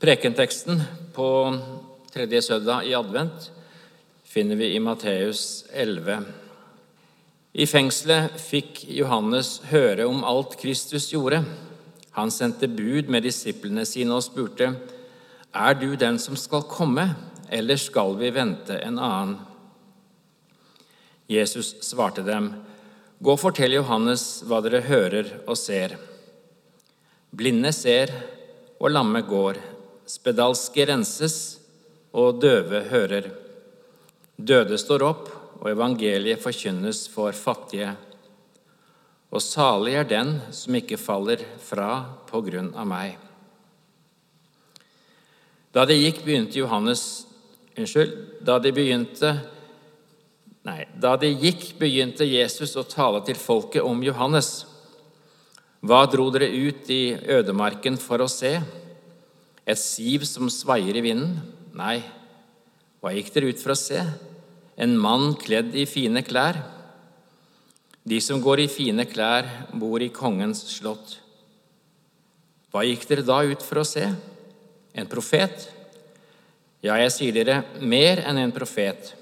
Prekenteksten på tredje søndag i advent finner vi i Matteus 11. I fengselet fikk Johannes høre om alt Kristus gjorde. Han sendte bud med disiplene sine og spurte, Er du den som skal komme, eller skal vi vente en annen? Jesus svarte dem, Gå og fortell Johannes hva dere hører og ser. Blinde ser, og lamme går. Spedalske renses, og døve hører. Døde står opp, og evangeliet forkynnes for fattige. Og salig er den som ikke faller fra på grunn av meg. Da de gikk, begynte Johannes Unnskyld. Da de begynte Nei, da de gikk, begynte Jesus å tale til folket om Johannes. Hva dro dere ut i ødemarken for å se? Et siv som svaier i vinden? Nei. Hva gikk dere ut for å se? En mann kledd i fine klær? De som går i fine klær, bor i kongens slott. Hva gikk dere da ut for å se? En profet? Ja, jeg sier dere, mer enn en profet.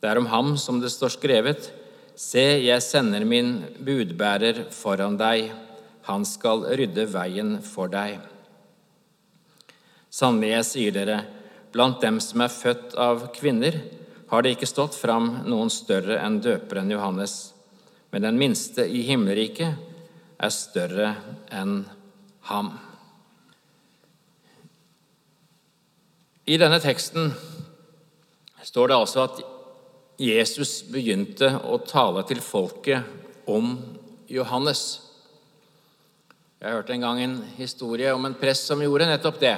Det er om ham som det står skrevet, Se, jeg sender min budbærer foran deg, han skal rydde veien for deg. Sannelig, jeg sier dere, blant dem som er født av kvinner, har det ikke stått fram noen større enn døperen Johannes, men den minste i himmelriket er større enn ham. I denne teksten står det altså at Jesus begynte å tale til folket om Johannes. Jeg hørte en gang en historie om en prest som gjorde nettopp det,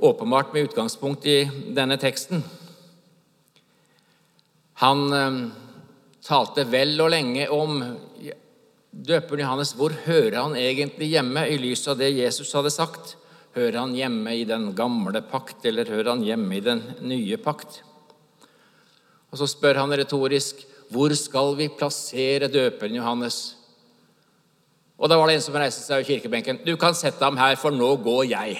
åpenbart med utgangspunkt i denne teksten. Han eh, talte vel og lenge om døperen Johannes. Hvor hører han egentlig hjemme i lys av det Jesus hadde sagt? Hører han hjemme i den gamle pakt, eller hører han hjemme i den nye pakt? Og Så spør han retorisk hvor skal vi plassere døperen Johannes? Og Da var det en som reiste seg i kirkebenken. Du kan sette ham her, for nå går jeg.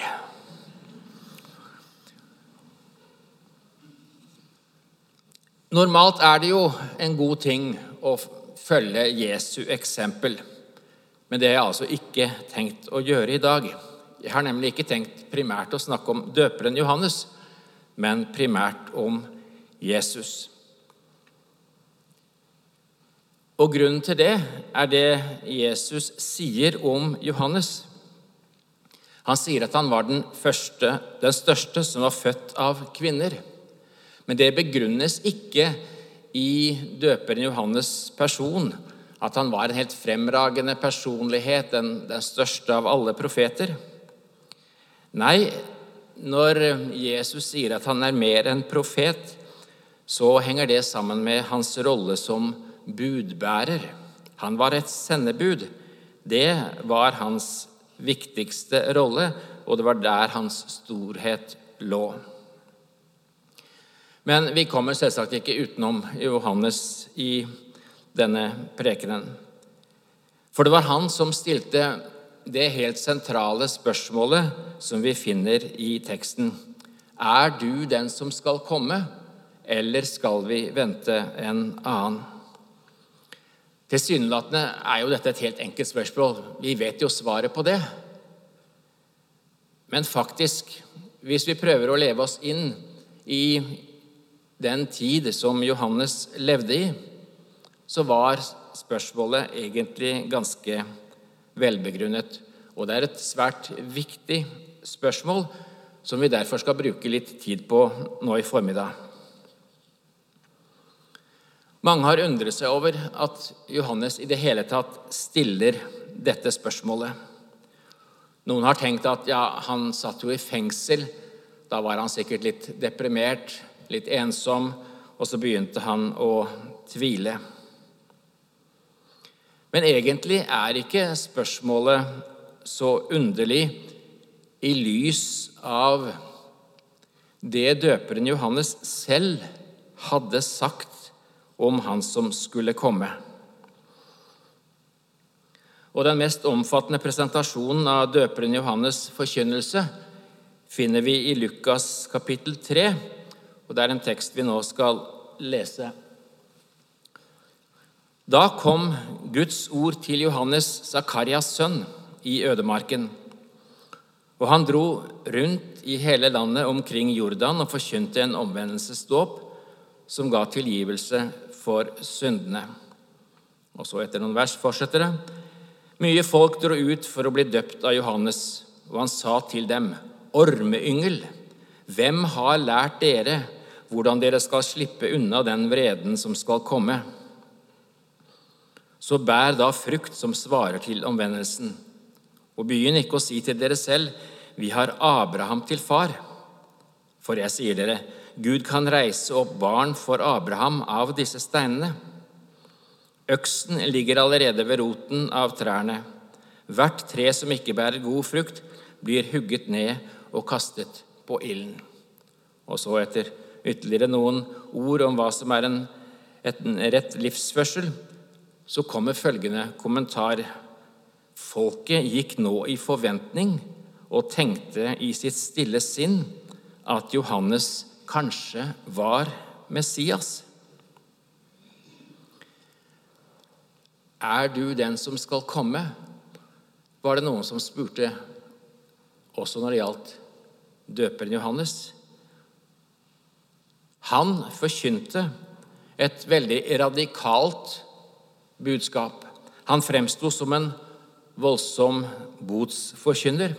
Normalt er det jo en god ting å følge Jesu eksempel, men det har jeg altså ikke tenkt å gjøre i dag. Jeg har nemlig ikke tenkt primært å snakke om døperen Johannes, men primært om Jesus. Og Grunnen til det er det Jesus sier om Johannes. Han sier at han var den, første, den største som var født av kvinner. Men det begrunnes ikke i døperen Johannes' person, at han var en helt fremragende personlighet, den, den største av alle profeter. Nei, når Jesus sier at han er mer enn profet, så henger det sammen med hans rolle som budbærer. Han var et sendebud. Det var hans viktigste rolle, og det var der hans storhet lå. Men vi kommer selvsagt ikke utenom Johannes i denne prekenen. For det var han som stilte det helt sentrale spørsmålet som vi finner i teksten. Er du den som skal komme, eller skal vi vente en annen? Tilsynelatende er jo dette et helt enkelt spørsmål. Vi vet jo svaret på det. Men faktisk, hvis vi prøver å leve oss inn i den tid som Johannes levde i, så var spørsmålet egentlig ganske velbegrunnet. Og det er et svært viktig spørsmål som vi derfor skal bruke litt tid på nå i formiddag. Mange har undret seg over at Johannes i det hele tatt stiller dette spørsmålet. Noen har tenkt at ja, han satt jo i fengsel. Da var han sikkert litt deprimert, litt ensom, og så begynte han å tvile. Men egentlig er ikke spørsmålet så underlig i lys av det døperen Johannes selv hadde sagt om han som skulle komme. Og Den mest omfattende presentasjonen av døperen Johannes' forkynnelse finner vi i Lukas kapittel 3, og det er en tekst vi nå skal lese. Da kom Guds ord til Johannes, Zakarias sønn, i ødemarken. Og han dro rundt i hele landet omkring Jordan og forkynte en omvendelsesdåp som ga tilgivelse for syndene. Og så etter noen vers fortsetter det. Mye folk dro ut for å bli døpt av Johannes, og han sa til dem, Ormeyngel, hvem har lært dere hvordan dere skal slippe unna den vreden som skal komme? Så bær da frukt som svarer til omvendelsen, og begynn ikke å si til dere selv, vi har Abraham til far. For jeg sier dere, Gud kan reise opp barn for Abraham av disse steinene. Øksen ligger allerede ved roten av trærne. Hvert tre som ikke bærer god frukt, blir hugget ned og kastet på ilden. Og så, etter ytterligere noen ord om hva som er en, en rett livsførsel, så kommer følgende kommentar. Folket gikk nå i forventning og tenkte i sitt stille sinn at Johannes kanskje var Messias. Er du den som skal komme? var det noen som spurte, også når det gjaldt døperen Johannes. Han forkynte et veldig radikalt budskap. Han fremsto som en voldsom botsforkynner.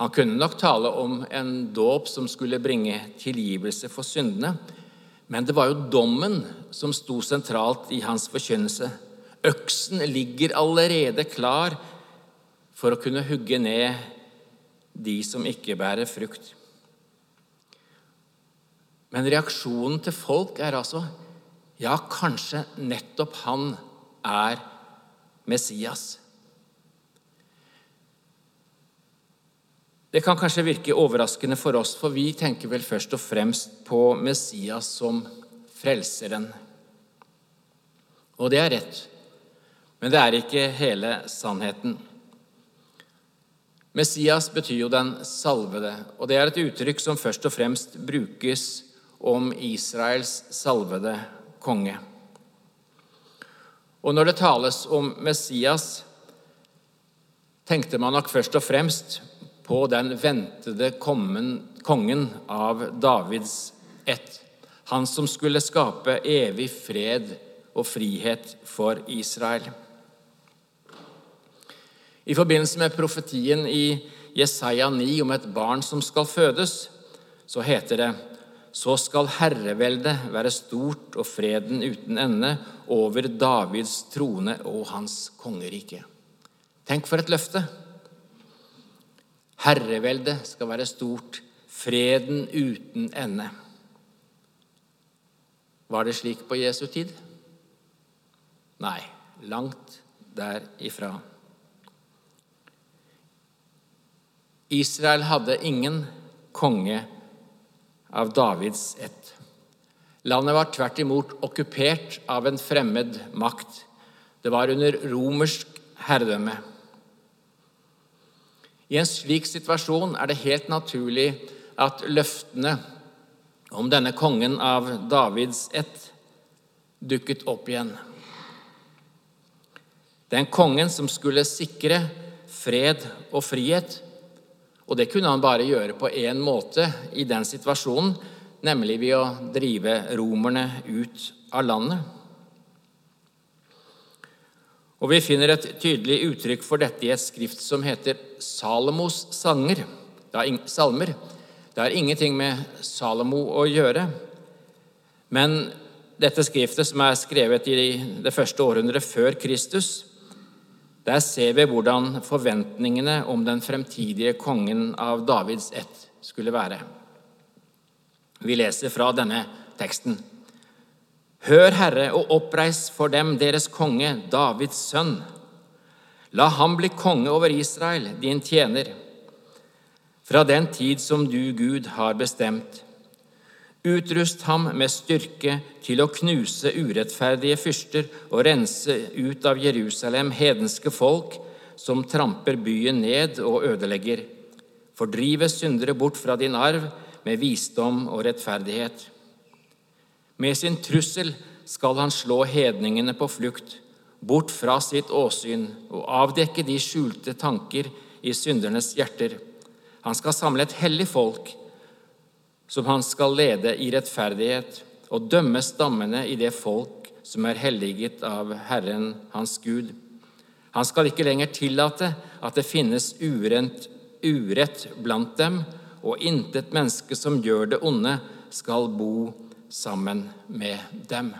Han kunne nok tale om en dåp som skulle bringe tilgivelse for syndene, men det var jo dommen som sto sentralt i hans forkynnelse. Øksen ligger allerede klar for å kunne hugge ned de som ikke bærer frukt. Men reaksjonen til folk er altså ja, kanskje nettopp han er Messias. Det kan kanskje virke overraskende for oss, for vi tenker vel først og fremst på Messias som frelseren. Og det er rett. Men det er ikke hele sannheten. Messias betyr jo den salvede, og det er et uttrykk som først og fremst brukes om Israels salvede konge. Og når det tales om Messias, tenkte man nok først og fremst på den ventede kongen av Davids ett, han som skulle skape evig fred og frihet for Israel. I forbindelse med profetien i Jesaja 9 om et barn som skal fødes, så heter det så skal herreveldet være stort og freden uten ende over Davids trone og hans kongerike. Tenk for et løfte! Herreveldet skal være stort, freden uten ende. Var det slik på Jesu tid? Nei, langt derifra. Israel hadde ingen konge av Davids ett. Landet var tvert imot okkupert av en fremmed makt. Det var under romersk herredømme. I en slik situasjon er det helt naturlig at løftene om denne kongen av Davids ett dukket opp igjen. Den kongen som skulle sikre fred og frihet, og det kunne han bare gjøre på én måte i den situasjonen, nemlig ved å drive romerne ut av landet. Og Vi finner et tydelig uttrykk for dette i et skrift som heter Salomos sanger. Er salmer. Det har ingenting med Salomo å gjøre. Men dette skriftet, som er skrevet i det første århundret før Kristus, der ser vi hvordan forventningene om den fremtidige kongen av Davids ett skulle være. Vi leser fra denne teksten. Hør, Herre, og oppreis for dem deres konge, Davids sønn. La ham bli konge over Israel, din tjener, fra den tid som du, Gud, har bestemt. Utrust ham med styrke til å knuse urettferdige fyrster og rense ut av Jerusalem hedenske folk som tramper byen ned og ødelegger. fordrive syndere bort fra din arv med visdom og rettferdighet. Med sin trussel skal han slå hedningene på flukt, bort fra sitt åsyn, og avdekke de skjulte tanker i syndernes hjerter. Han skal samle et hellig folk, som han skal lede i rettferdighet, og dømme stammene i det folk som er helliget av Herren hans Gud. Han skal ikke lenger tillate at det finnes urent, urett blant dem, og intet menneske som gjør det onde, skal bo sammen med dem.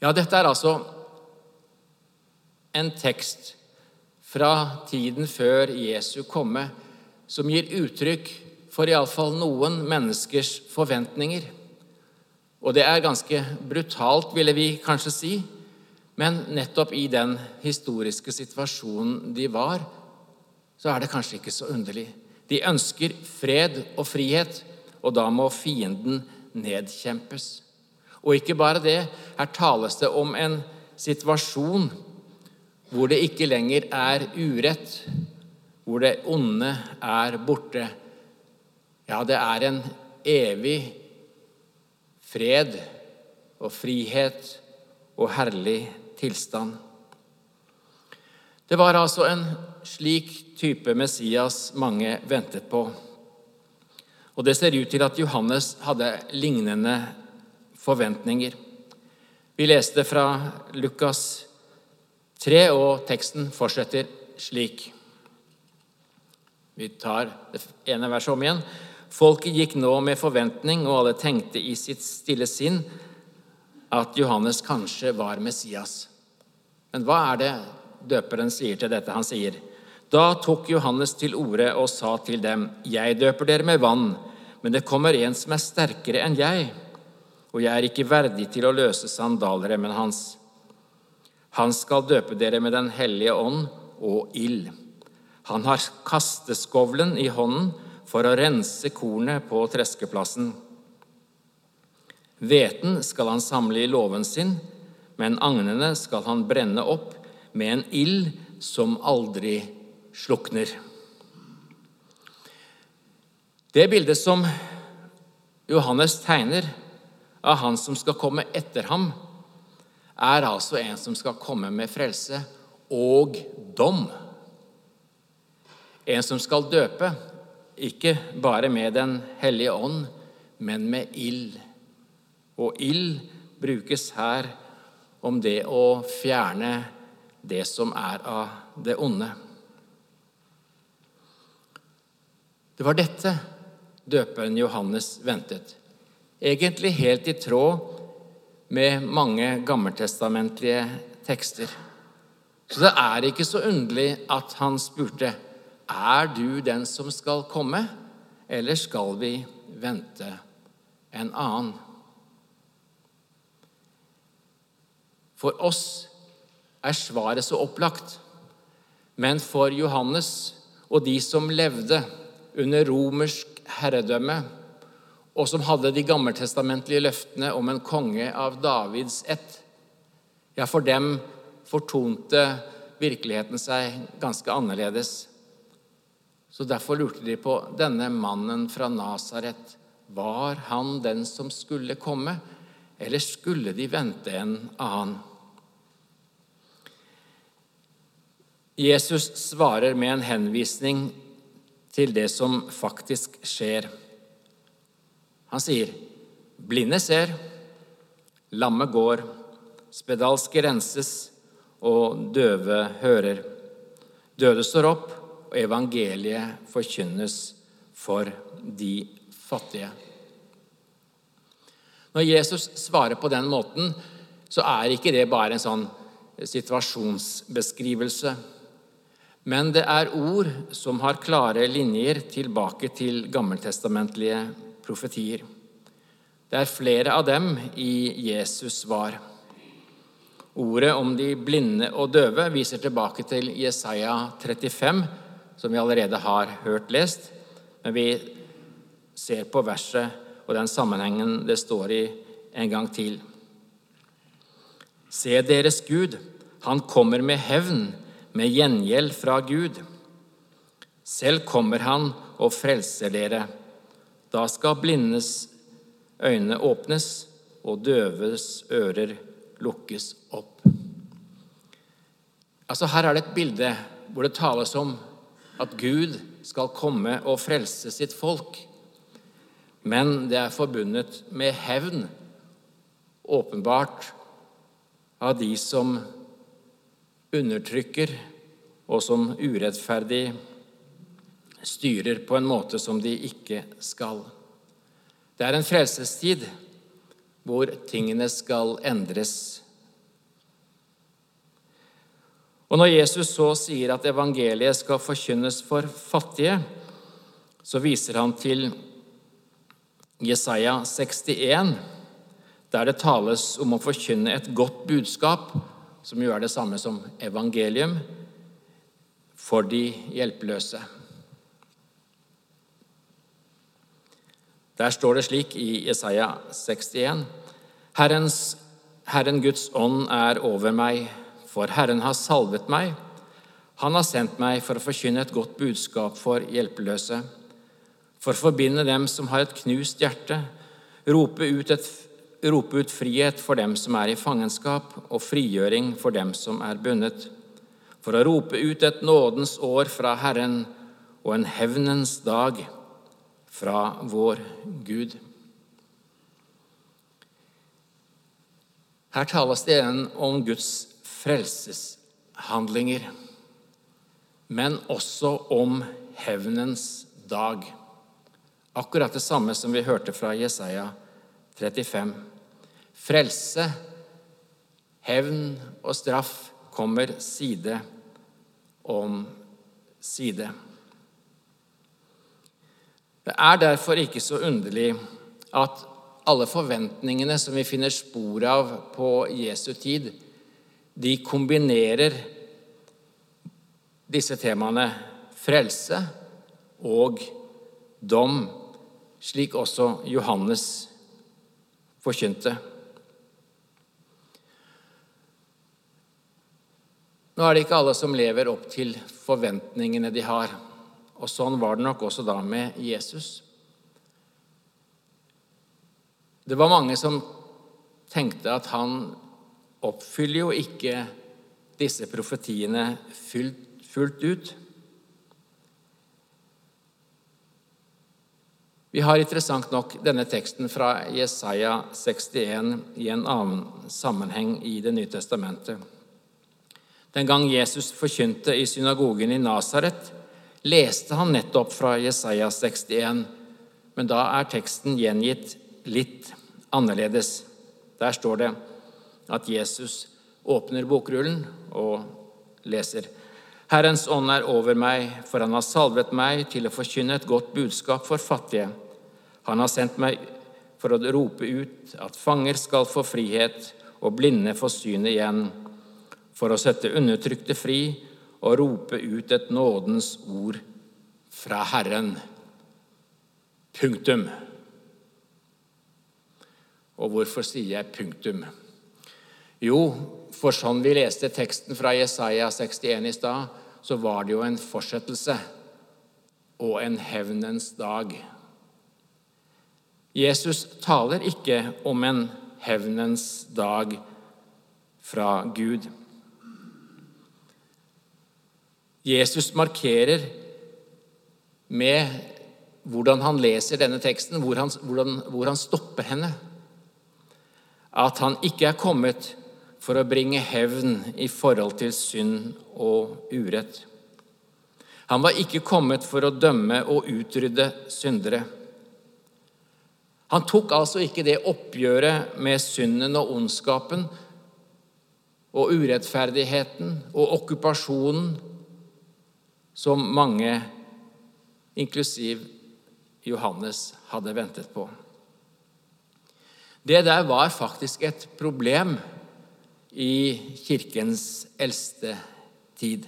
Ja, dette er altså en tekst fra tiden før Jesu komme som gir uttrykk for iallfall noen menneskers forventninger. Og det er ganske brutalt, ville vi kanskje si, men nettopp i den historiske situasjonen de var, så er det kanskje ikke så underlig. De ønsker fred og frihet, og da må fienden nedkjempes. Og ikke bare det, her tales det om en situasjon hvor det ikke lenger er urett, hvor det onde er borte. Ja, det er en evig fred og frihet og herlig tilstand. Det var altså en slik type Messias mange ventet på. Og det ser ut til at Johannes hadde lignende forventninger. Vi leste fra Lukas 3, og teksten fortsetter slik. Vi tar det ene verset om igjen. Folket gikk nå med forventning, og alle tenkte i sitt stille sinn at Johannes kanskje var Messias. Men hva er det døperen sier til dette? Han sier, Da tok Johannes til orde og sa til dem, Jeg døper dere med vann, men det kommer en som er sterkere enn jeg, og jeg er ikke verdig til å løse sandalremmen hans. Han skal døpe dere med Den hellige ånd og ild. Han har kasteskovlen i hånden for å rense kornet på treskeplassen. Hveten skal han samle i låven sin, men agnene skal han brenne opp med en ild som aldri slukner. Det bildet som Johannes tegner av han som skal komme etter ham, er altså en som skal komme med frelse og dom. En som skal døpe, ikke bare med Den hellige ånd, men med ild. Og ild brukes her om det å fjerne det som er av det onde. Det var dette døperen Johannes ventet. Egentlig helt i tråd med mange gammeltestamentlige tekster. Så det er ikke så underlig at han spurte er du den som skal komme, eller skal vi vente en annen? For oss er svaret så opplagt, men for Johannes og de som levde under romersk herredømme, og som hadde de gammeltestamentlige løftene om en konge av Davids ett, ja, for dem fortonte virkeligheten seg ganske annerledes. Så Derfor lurte de på denne mannen fra Nasaret. Var han den som skulle komme, eller skulle de vente en annen? Jesus svarer med en henvisning til det som faktisk skjer. Han sier, 'Blinde ser, lamme går, spedalske renses, og døve hører.' Døde står opp, og evangeliet forkynnes for de fattige. Når Jesus svarer på den måten, så er ikke det bare en sånn situasjonsbeskrivelse. Men det er ord som har klare linjer tilbake til gammeltestamentlige profetier. Det er flere av dem i Jesus' svar. Ordet om de blinde og døve viser tilbake til Jesaja 35, som vi allerede har hørt lest, men vi ser på verset og den sammenhengen det står i, en gang til. Se deres Gud, han kommer med hevn, med gjengjeld fra Gud. Selv kommer han og frelser dere. Da skal blindes øyne åpnes og døves ører lukkes opp. Altså Her er det et bilde hvor det tales om at Gud skal komme og frelse sitt folk. Men det er forbundet med hevn, åpenbart, av de som undertrykker og som urettferdig styrer på en måte som de ikke skal. Det er en frelsestid hvor tingene skal endres. Og Når Jesus så sier at evangeliet skal forkynnes for fattige, så viser han til Jesaja 61, der det tales om å forkynne et godt budskap, som jo er det samme som evangelium, for de hjelpeløse. Der står det slik i Jesaja 61.: Herrens, Herren Guds ånd er over meg, for Herren har salvet meg. Han har sendt meg for å forkynne et godt budskap for hjelpeløse, for å forbinde dem som har et knust hjerte, rope ut, et, rope ut frihet for dem som er i fangenskap, og frigjøring for dem som er bundet, for å rope ut et nådens år fra Herren og en hevnens dag fra vår Gud. Her tales det igjen om Guds frelseshandlinger, men også om hevnens dag. Akkurat det samme som vi hørte fra Jesaja 35. Frelse, hevn og straff kommer side om side. Det er derfor ikke så underlig at alle forventningene som vi finner spor av på Jesu tid, de kombinerer disse temaene frelse og dom, slik også Johannes forkynte. Nå er det ikke alle som lever opp til forventningene de har. Og sånn var det nok også da med Jesus. Det var mange som tenkte at han oppfyller jo ikke disse profetiene fullt, ut. Vi har interessant nok denne teksten fra Jesaja 61 i en annen sammenheng i Det nye testamentet. Den gang Jesus forkynte i synagogen i Nasaret, leste han nettopp fra Jesaja 61, men da er teksten gjengitt litt annerledes. Der står det at Jesus åpner bokrullen og leser. Herrens ånd er over meg, for han har salvet meg til å forkynne et godt budskap for fattige. Han har sendt meg for å rope ut at fanger skal få frihet og blinde få synet igjen, for å sette undertrykte fri og rope ut et nådens ord fra Herren. Punktum. Og hvorfor sier jeg punktum? Jo, for sånn vi leste teksten fra Jesaja 61 i stad, så var det jo en fortsettelse og en hevnens dag. Jesus taler ikke om en hevnens dag fra Gud. Jesus markerer med hvordan han leser denne teksten, hvor han, hvordan, hvor han stopper henne. At han ikke er kommet for å bringe hevn i forhold til synd og urett. Han var ikke kommet for å dømme og utrydde syndere. Han tok altså ikke det oppgjøret med synden og ondskapen og urettferdigheten og okkupasjonen som mange, inklusiv Johannes, hadde ventet på. Det der var faktisk et problem i kirkens eldste tid.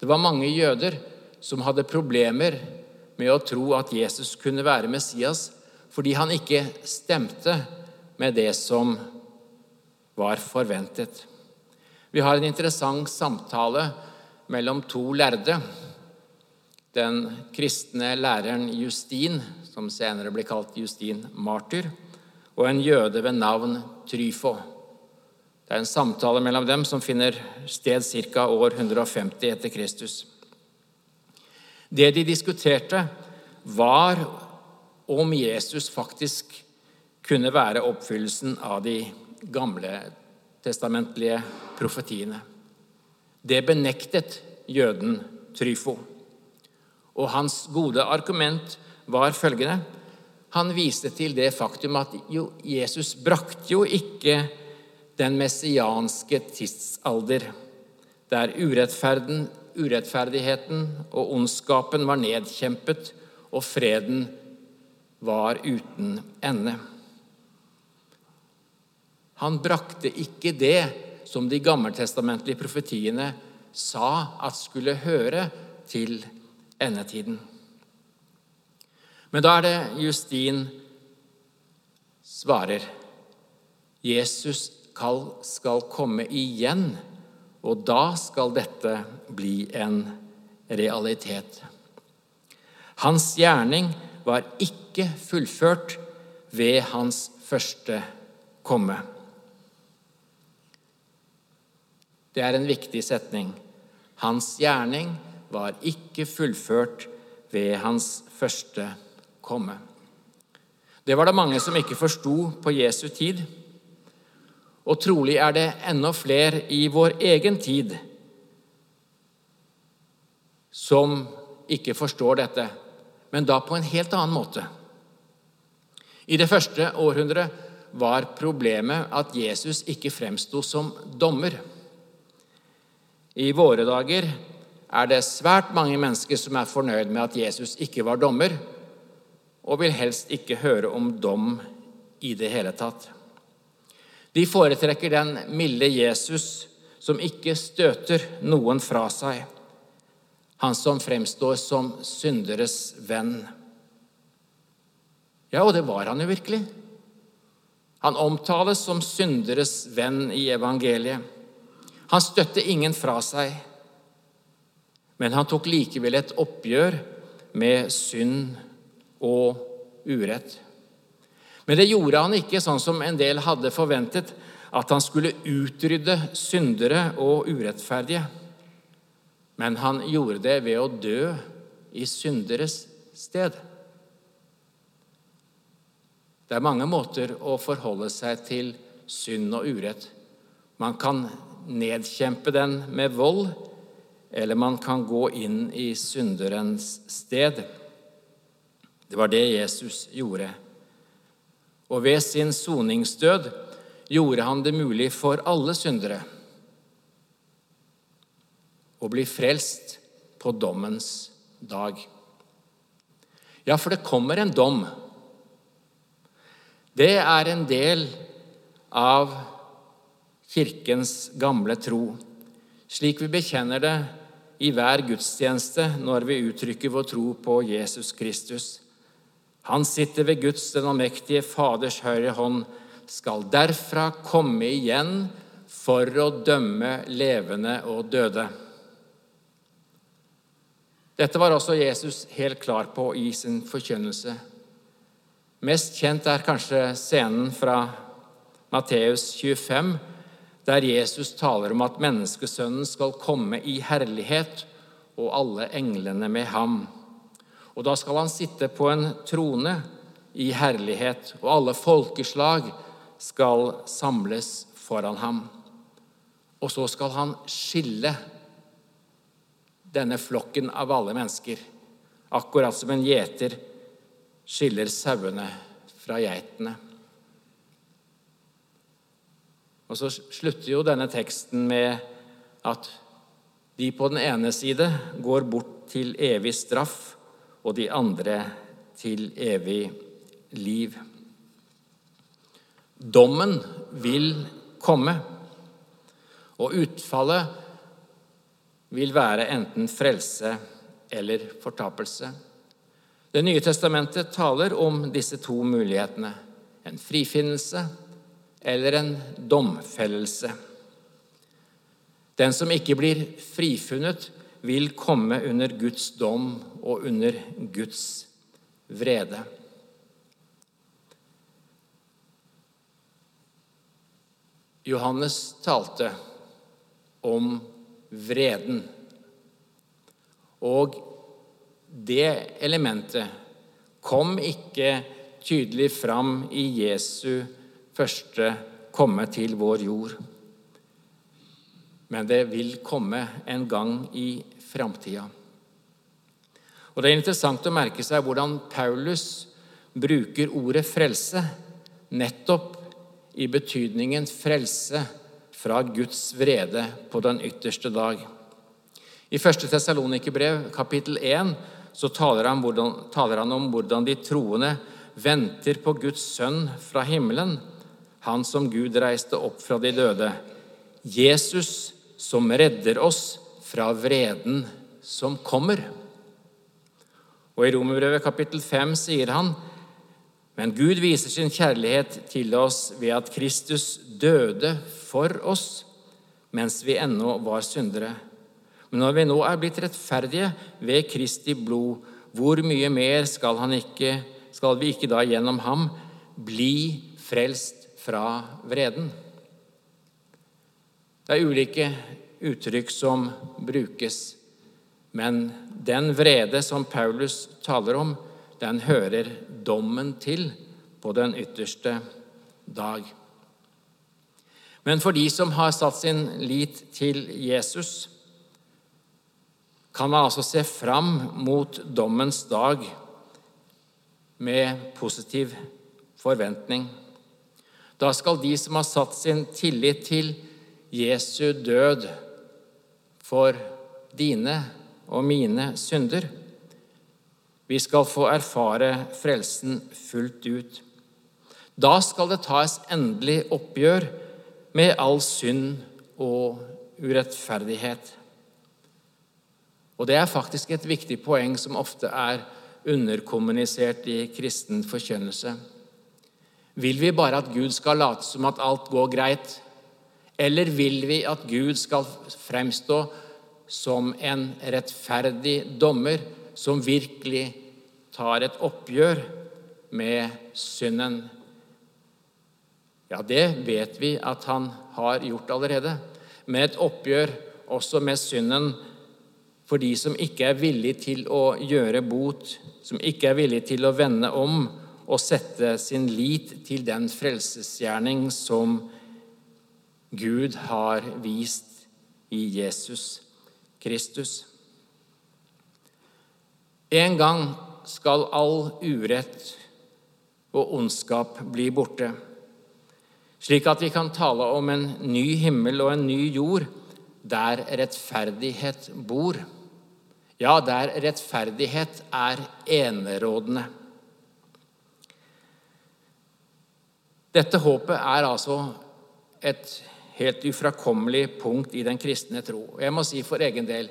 Det var mange jøder som hadde problemer med å tro at Jesus kunne være Messias, fordi han ikke stemte med det som var forventet. Vi har en interessant samtale mellom to lærde. den kristne læreren Justin, som senere ble kalt Justin martyr, og en jøde ved navn Tryfo. Det er en samtale mellom dem som finner sted ca. år 150 etter Kristus. Det de diskuterte, var om Jesus faktisk kunne være oppfyllelsen av de gamle testamentlige profetiene. Det benektet jøden Tryfo. Og hans gode argument var følgende Han viste til det faktum at jo, Jesus brakte jo ikke den messianske tidsalder, der urettferdigheten og ondskapen var nedkjempet, og freden var uten ende. Han brakte ikke det som de gammeltestamentlige profetiene sa at skulle høre til endetiden. Men da er det Justin svarer Jesus skal komme igjen, og da skal dette bli en realitet. Hans gjerning var ikke fullført ved hans første komme. Det er en viktig setning. Hans gjerning var ikke fullført ved hans første komme. Det var det mange som ikke forsto på Jesu tid. Og trolig er det enda flere i vår egen tid som ikke forstår dette, men da på en helt annen måte. I det første århundret var problemet at Jesus ikke fremsto som dommer. I våre dager er det svært mange mennesker som er fornøyd med at Jesus ikke var dommer, og vil helst ikke høre om dom i det hele tatt. De foretrekker den milde Jesus som ikke støter noen fra seg, han som fremstår som synderes venn. Ja, og det var han jo virkelig. Han omtales som synderes venn i evangeliet. Han støtte ingen fra seg, men han tok likevel et oppgjør med synd og urett. Men det gjorde han ikke sånn som en del hadde forventet, at han skulle utrydde syndere og urettferdige. Men han gjorde det ved å dø i synderes sted. Det er mange måter å forholde seg til synd og urett. Man kan nedkjempe den med vold, eller man kan gå inn i synderens sted. Det var det Jesus gjorde. Og ved sin soningsdød gjorde han det mulig for alle syndere å bli frelst på dommens dag. Ja, for det kommer en dom. Det er en del av Kirkens gamle tro, slik vi bekjenner det i hver gudstjeneste når vi uttrykker vår tro på Jesus Kristus. Han sitter ved Guds den allmektige Faders høyre hånd, skal derfra komme igjen for å dømme levende og døde. Dette var også Jesus helt klar på i sin forkynnelse. Mest kjent er kanskje scenen fra Matteus 25, der Jesus taler om at menneskesønnen skal komme i herlighet og alle englene med ham. Og da skal han sitte på en trone i herlighet, og alle folkeslag skal samles foran ham. Og så skal han skille denne flokken av alle mennesker, akkurat som en gjeter skiller sauene fra geitene. Og så slutter jo denne teksten med at de på den ene side går bort til evig straff, og de andre til evig liv. Dommen vil komme, og utfallet vil være enten frelse eller fortapelse. Det nye testamentet taler om disse to mulighetene en frifinnelse eller en domfellelse. Den som ikke blir frifunnet, vil komme under Guds dom og under Guds vrede. Johannes talte om vreden. Og det elementet kom ikke tydelig fram i Jesu første komme til vår jord. Men det vil komme en gang i framtida. Og Det er interessant å merke seg hvordan Paulus bruker ordet frelse nettopp i betydningen frelse fra Guds vrede på den ytterste dag. I 1. Tessalonikerbrev, kapittel 1, så taler han, hvordan, taler han, om hvordan de troende venter på Guds sønn fra himmelen, han som Gud reiste opp fra de døde, Jesus som redder oss fra vreden som kommer. Og I Romerbrevet kapittel 5 sier han men Gud viser sin kjærlighet til oss ved at Kristus døde for oss mens vi ennå var syndere. Men når vi nå er blitt rettferdige ved Kristi blod, hvor mye mer skal, ikke, skal vi ikke da gjennom ham bli frelst fra vreden? Det er ulike uttrykk som brukes, men den vrede som Paulus taler om, den hører dommen til på den ytterste dag. Men for de som har satt sin lit til Jesus, kan man altså se fram mot dommens dag med positiv forventning. Da skal de som har satt sin tillit til Jesu død for dine og mine synder, vi skal få erfare frelsen fullt ut. Da skal det tas endelig oppgjør med all synd og urettferdighet. Og Det er faktisk et viktig poeng som ofte er underkommunisert i kristen forkynnelse. Vil vi bare at Gud skal late som at alt går greit, eller vil vi at Gud skal fremstå som en rettferdig dommer som virkelig tar et oppgjør med synden. Ja, det vet vi at han har gjort allerede. Med et oppgjør også med synden for de som ikke er villige til å gjøre bot, som ikke er villige til å vende om og sette sin lit til den frelsesgjerning som Gud har vist i Jesus Kristus. En gang skal all urett og ondskap bli borte, slik at vi kan tale om en ny himmel og en ny jord der rettferdighet bor. Ja, der rettferdighet er enerådende. Dette håpet er altså et helt ufrakommelig punkt i den kristne tro. Og jeg må si for egen del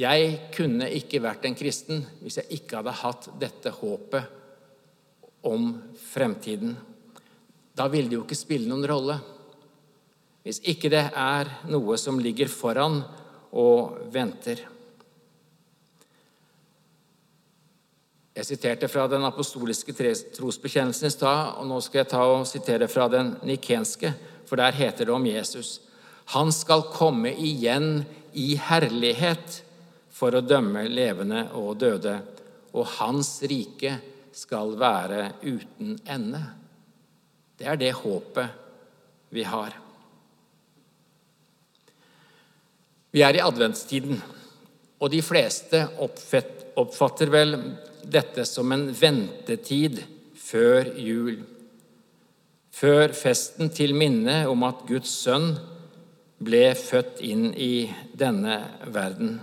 jeg kunne ikke vært en kristen hvis jeg ikke hadde hatt dette håpet om fremtiden. Da ville det jo ikke spille noen rolle. Hvis ikke det er noe som ligger foran og venter. Jeg siterte fra den apostoliske trosbekjennelsen i stad, og nå skal jeg ta og sitere fra den nikenske, for der heter det om Jesus. Han skal komme igjen i herlighet for å dømme levende og døde, og hans rike skal være uten ende. Det er det håpet vi har. Vi er i adventstiden, og de fleste oppfatter vel dette som en ventetid før jul. Før festen til minne om at Guds sønn ble født inn i denne verden.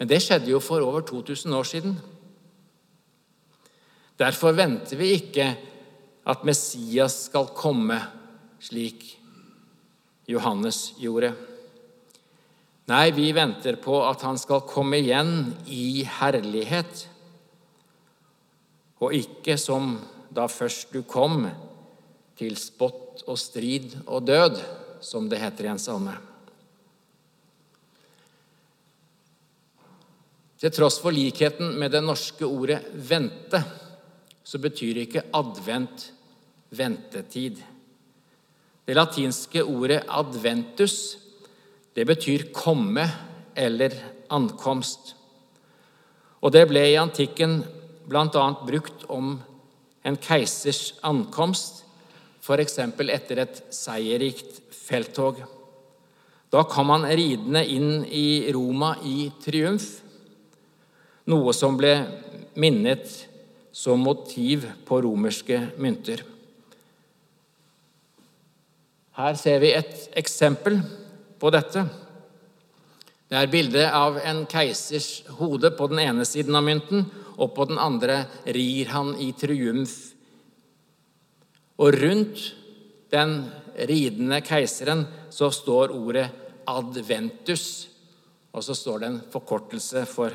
Men det skjedde jo for over 2000 år siden. Derfor venter vi ikke at Messias skal komme, slik Johannes gjorde. Nei, vi venter på at han skal komme igjen i herlighet, og ikke som da først du kom, til spott og strid og død, som det heter i en salme. Til tross for likheten med det norske ordet 'vente', så betyr ikke advent ventetid. Det latinske ordet 'adventus' det betyr 'komme' eller 'ankomst'. Og det ble i antikken bl.a. brukt om en keisers ankomst, f.eks. etter et seierrikt felttog. Da kom han ridende inn i Roma i triumf, noe som ble minnet som motiv på romerske mynter. Her ser vi et eksempel på dette. Det er bilde av en keisers hode på den ene siden av mynten, og på den andre rir han i triumf. Og rundt den ridende keiseren så står ordet 'adventus', og så står det en forkortelse for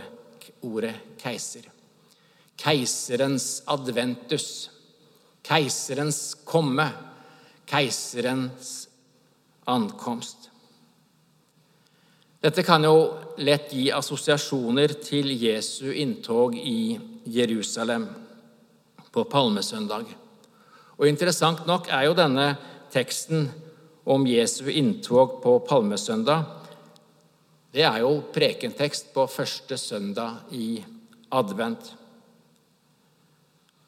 ordet 'keiser'. Keiserens adventus, keiserens komme, keiserens ankomst. Dette kan jo lett gi assosiasjoner til Jesu inntog i Jerusalem på palmesøndag. Og Interessant nok er jo denne teksten om Jesu inntog på palmesøndag det er jo prekentekst på første søndag i advent.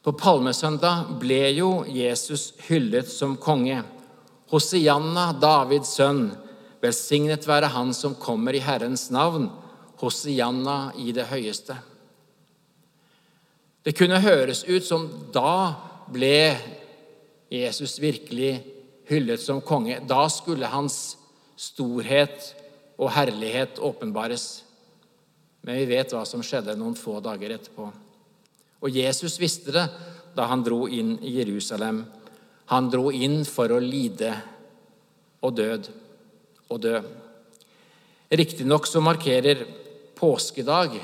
På palmesøndag ble jo Jesus hyllet som konge. Hosianna, Davids sønn, Velsignet være Han som kommer i Herrens navn, Hosianna i det høyeste. Det kunne høres ut som da ble Jesus virkelig hyllet som konge. Da skulle hans storhet og herlighet åpenbares. Men vi vet hva som skjedde noen få dager etterpå. Og Jesus visste det da han dro inn i Jerusalem. Han dro inn for å lide og død og dø. Riktignok så markerer påskedag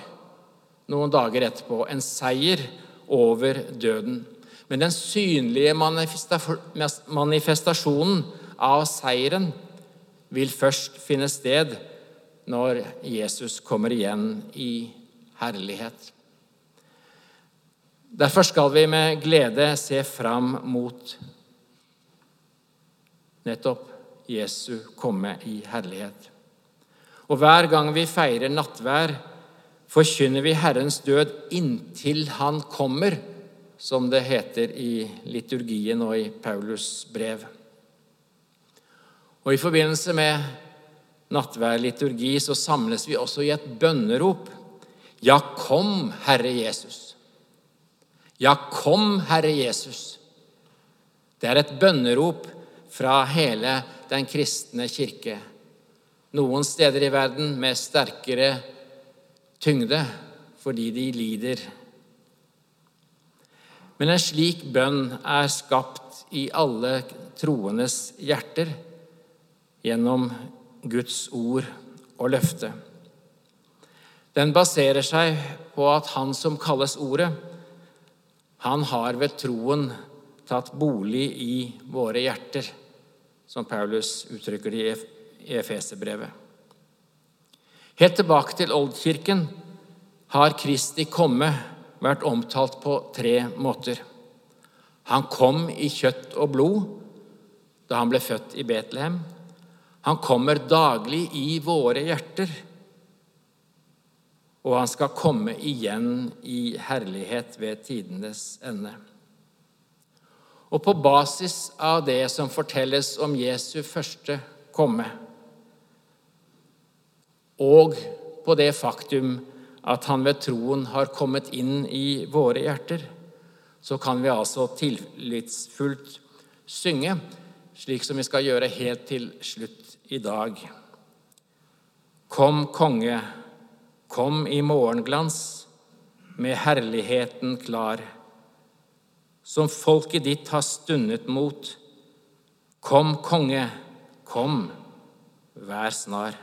noen dager etterpå en seier over døden. Men den synlige manifestasjonen av seieren vil først finne sted når Jesus kommer igjen i herlighet. Derfor skal vi med glede se fram mot nettopp Jesu komme i herlighet. Og hver gang vi feirer nattvær, forkynner vi Herrens død inntil Han kommer, som det heter i liturgien og i Paulus brev. Og I forbindelse med nattværliturgi så samles vi også i et bønnerop. Ja, kom, Herre Jesus. Ja, kom, Herre Jesus. Det er et bønnerop fra hele den kristne kirke. Noen steder i verden med sterkere tyngde fordi de lider. Men en slik bønn er skapt i alle troendes hjerter gjennom Guds ord og løfte. Den baserer seg på at Han som kalles Ordet, han har ved troen tatt bolig i våre hjerter som Paulus uttrykker det i Efeserbrevet. Helt tilbake til oldkirken har Kristi komme vært omtalt på tre måter. Han kom i kjøtt og blod da han ble født i Betlehem. Han kommer daglig i våre hjerter. Og han skal komme igjen i herlighet ved tidenes ende. Og på basis av det som fortelles om Jesu første komme, og på det faktum at han ved troen har kommet inn i våre hjerter, så kan vi altså tillitsfullt synge, slik som vi skal gjøre helt til slutt i dag. Kom, konge, kom i morgenglans, med herligheten klar som folket ditt har stundet mot. Kom, konge, kom, vær snar.